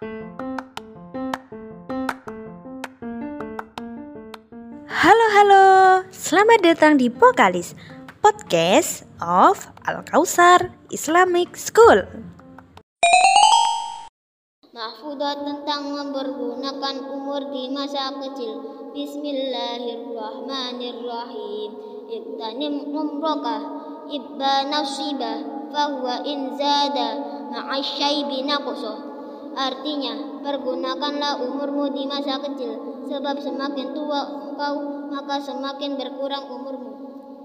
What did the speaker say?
Halo halo, selamat datang di Pokalis Podcast of Al Kausar Islamic School. Mahfudah tentang mempergunakan umur di masa kecil. Bismillahirrahmanirrahim. Iktanim umroka ibba nasiba fahuwa in zada ma'asyaibi naqsoh. Artinya, pergunakanlah umurmu di masa kecil, sebab semakin tua engkau, maka semakin berkurang umurmu.